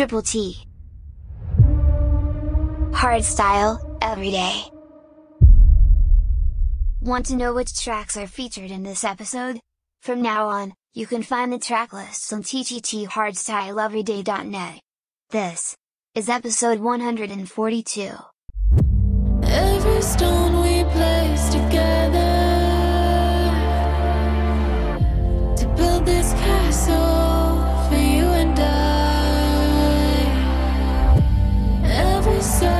Triple T. Hardstyle, every day. Want to know which tracks are featured in this episode? From now on, you can find the track lists on ttthardstyleeveryday.net. This is episode 142. Every stone we place together to build this castle. say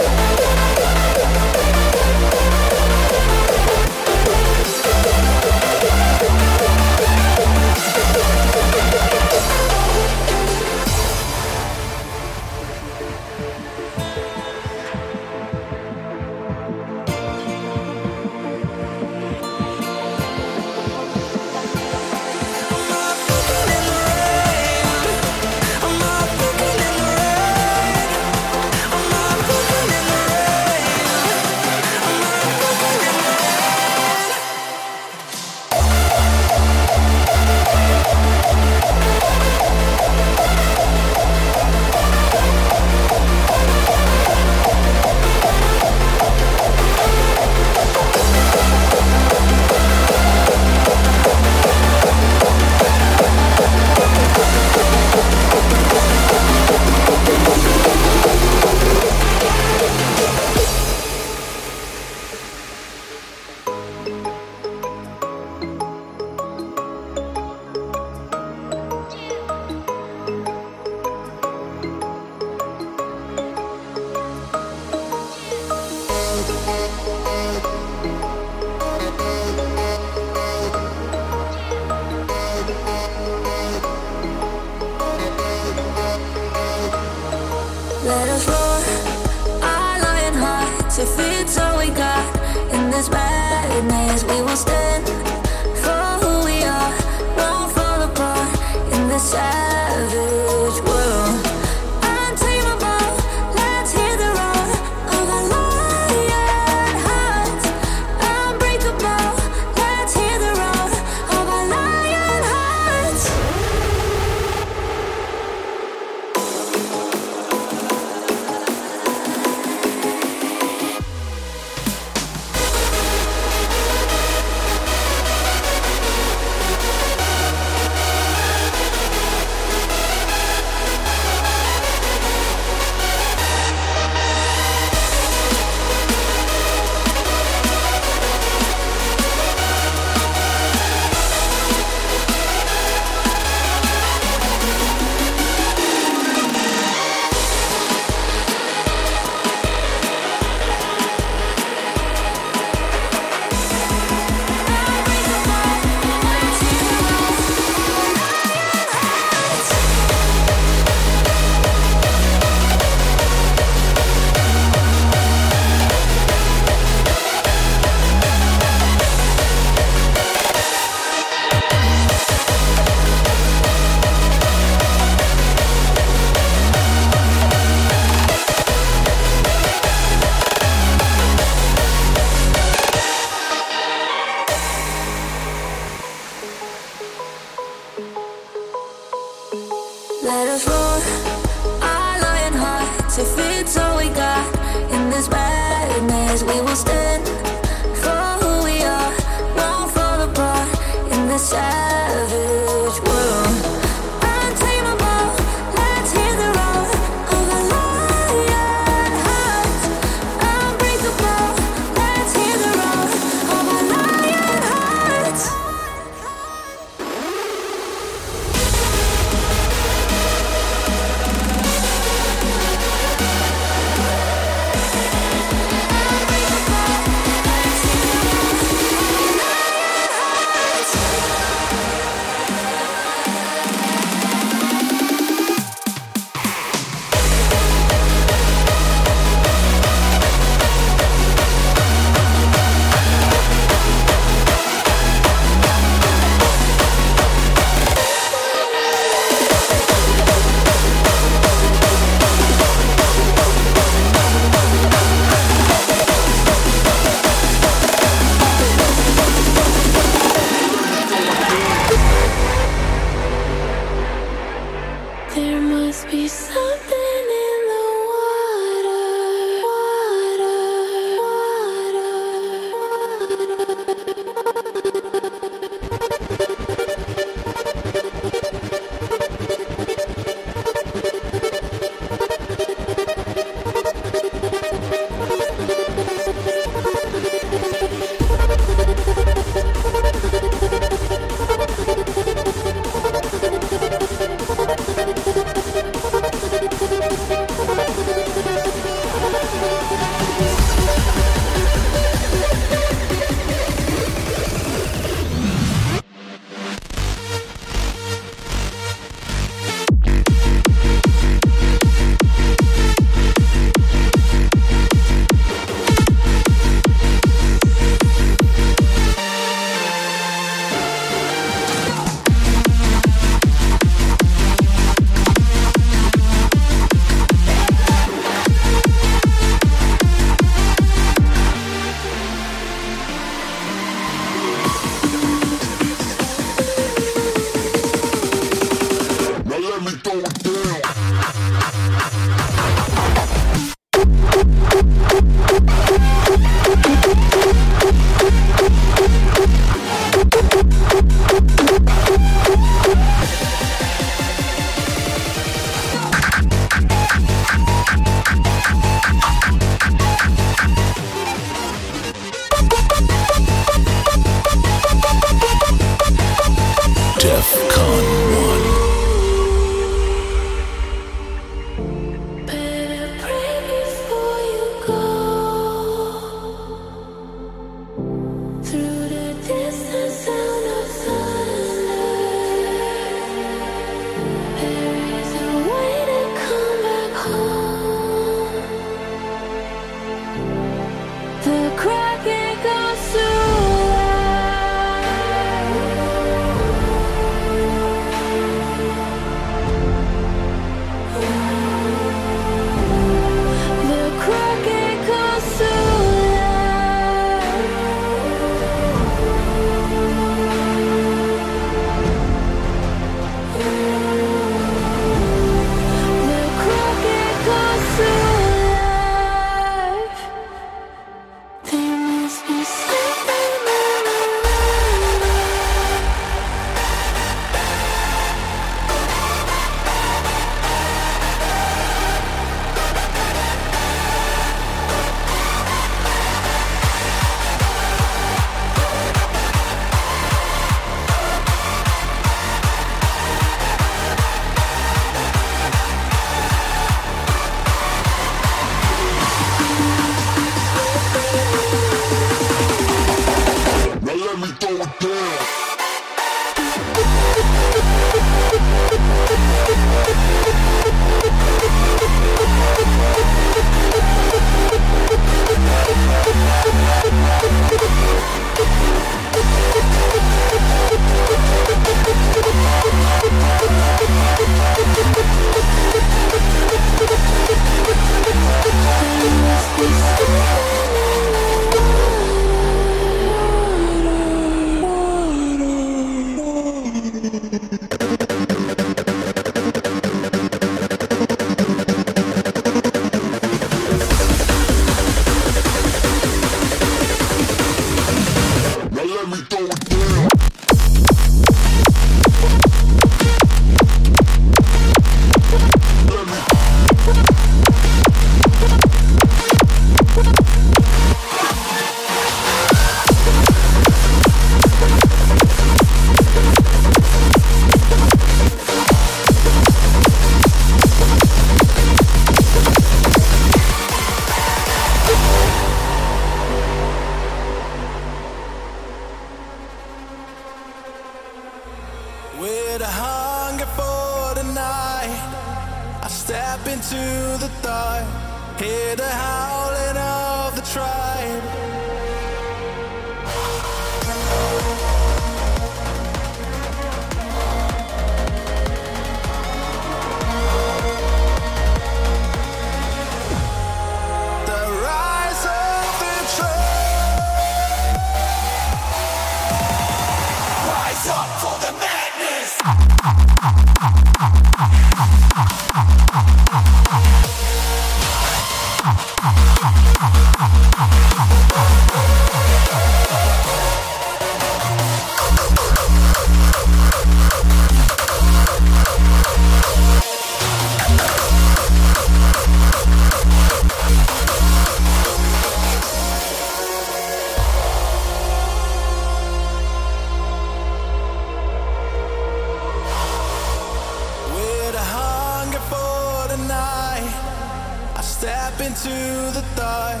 dark,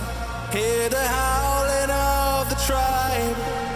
hear the howling of the tribe.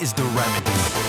is the remedy.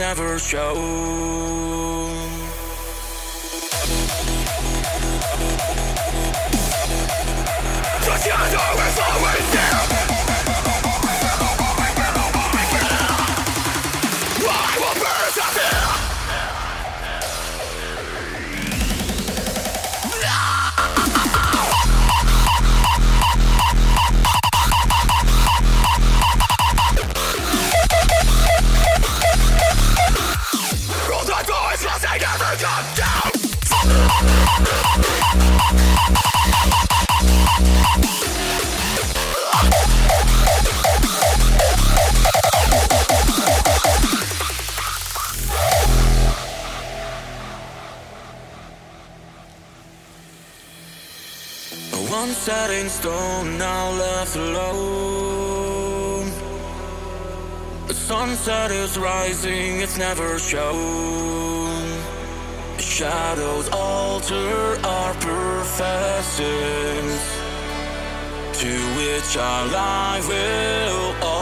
never show in stone, now left alone. The sunset is rising, it's never shown. The shadows alter our professions, to which our life will.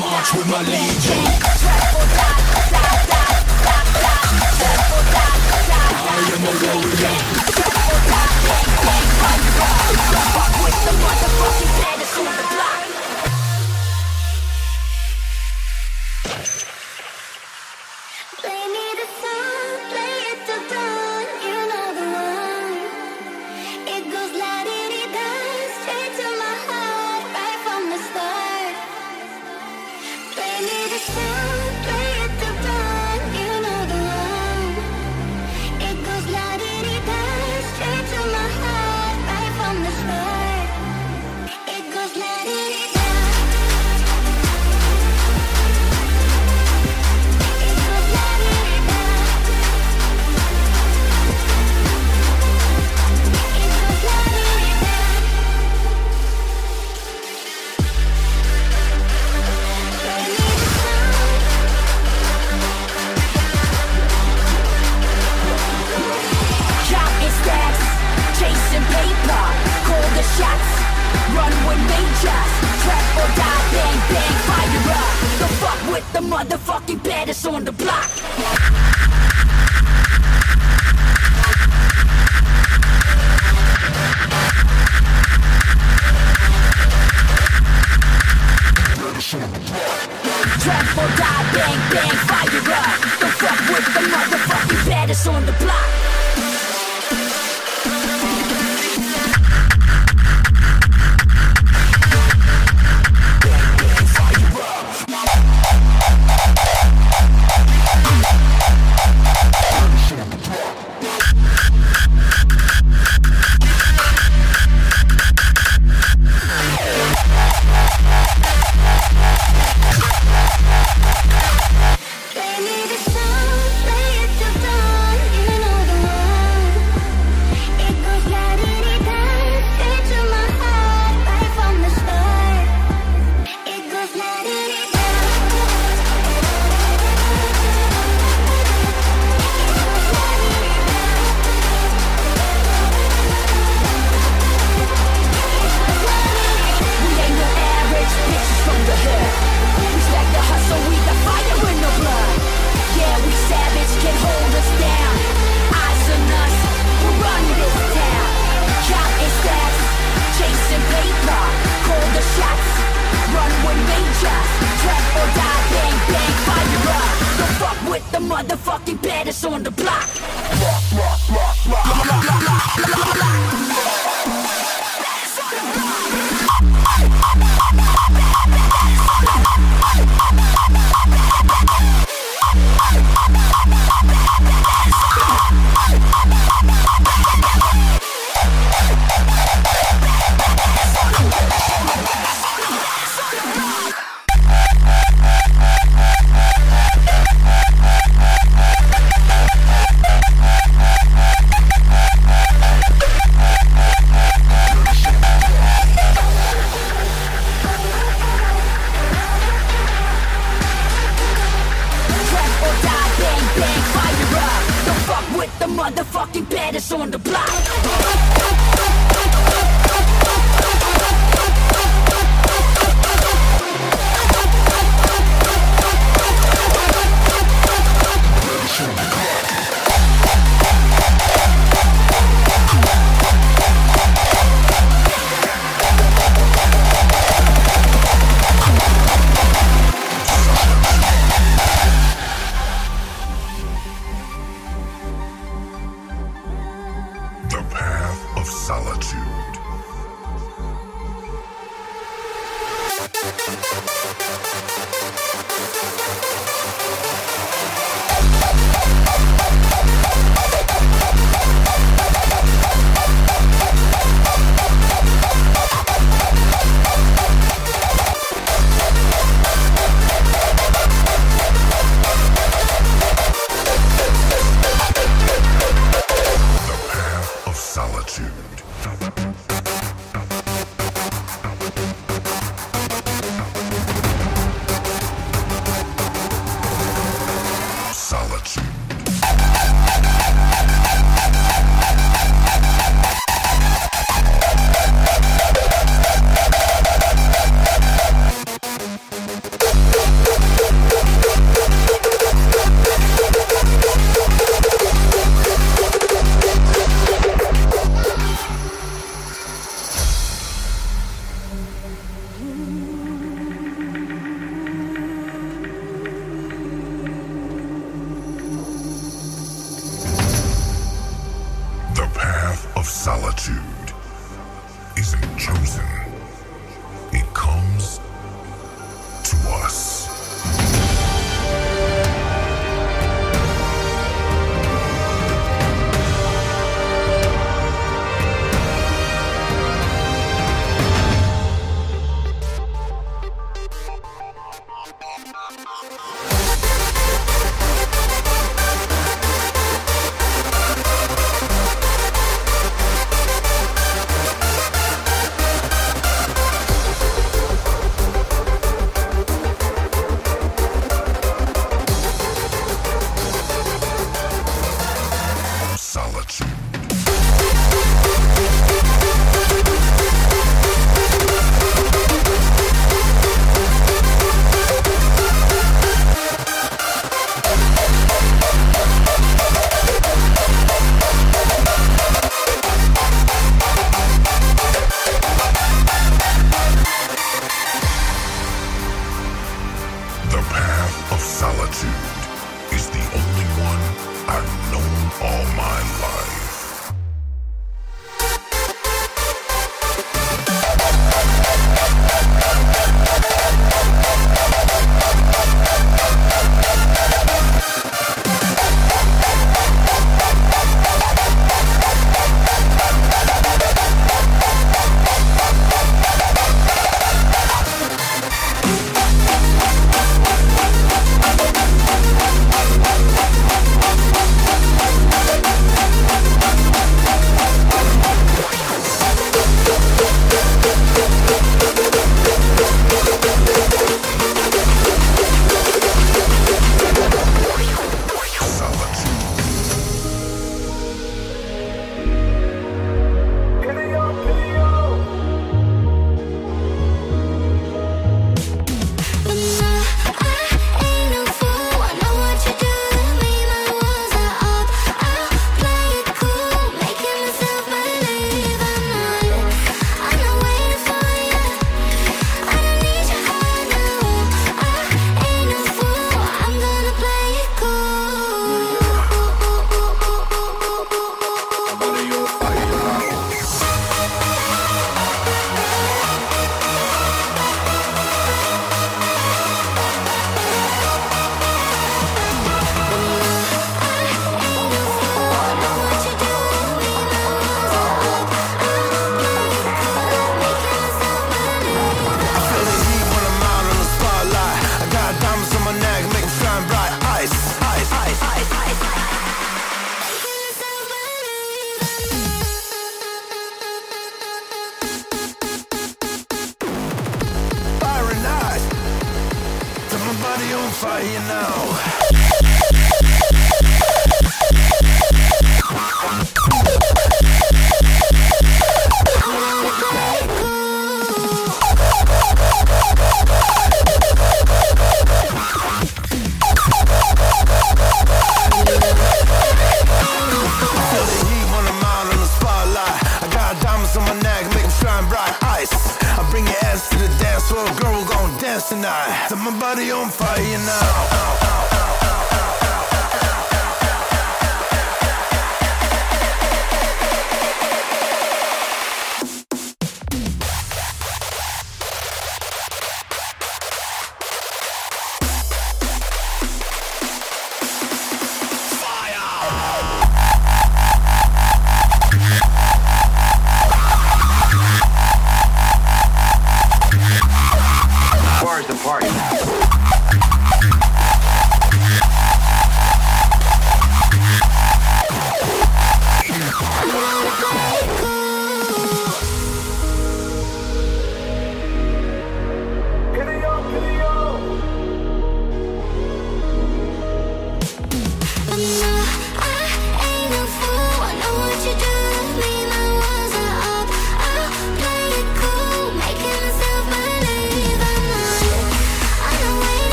March with my legion. Play